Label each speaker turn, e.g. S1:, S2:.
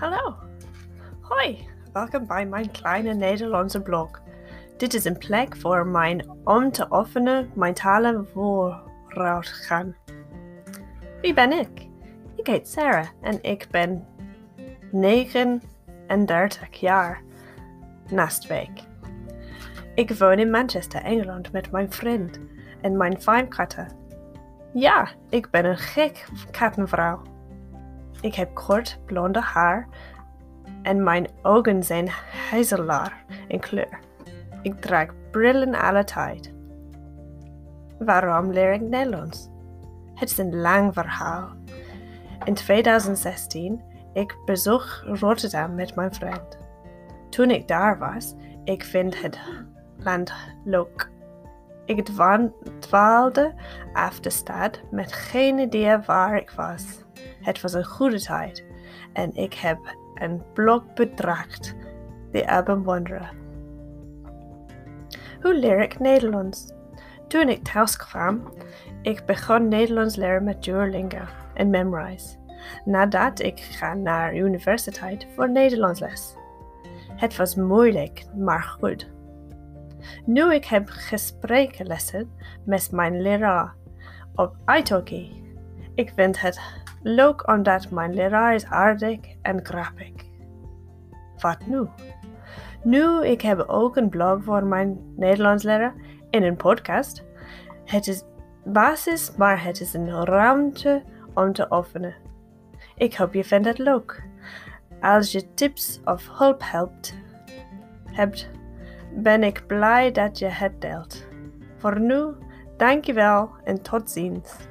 S1: Hallo. Hoi, welkom bij mijn kleine Nederlandse blog. Dit is een plek voor mijn om te oefenen mijn talen vooruit gaan. Wie ben ik? Ik heet Sarah en ik ben 39 jaar. Naast week. Ik woon in Manchester, Engeland met mijn vriend en mijn vijf katten. Ja, ik ben een gek kattenvrouw. Ik heb kort blonde haar en mijn ogen zijn hazelaar in kleur. Ik draag brillen alle tijd. Waarom leer ik Nederlands? Het is een lang verhaal. In 2016 ik bezocht Rotterdam met mijn vriend. Toen ik daar was, ik vind het land leuk. Ik dwaalde af de stad met geen idee waar ik was. Het was een goede tijd en ik heb een blog bedracht, de Urban Wanderer. Hoe leer ik Nederlands? Toen ik thuis kwam, ik begon Nederlands leren met Duolingo en Memrise. Nadat ik ga naar universiteit voor Nederlands les. Het was moeilijk, maar goed. Nu ik heb gespreklessen met mijn leraar op italki. Ik vind het leuk omdat mijn leraar is aardig en grappig. Wat nu? Nu ik heb ook een blog voor mijn Nederlands leren en een podcast. Het is basis, maar het is een ruimte om te oefenen. Ik hoop je vindt het leuk. Als je tips of hulp helpt, hebt, ben ik blij dat je het deelt. Voor nu, dankjewel en tot ziens.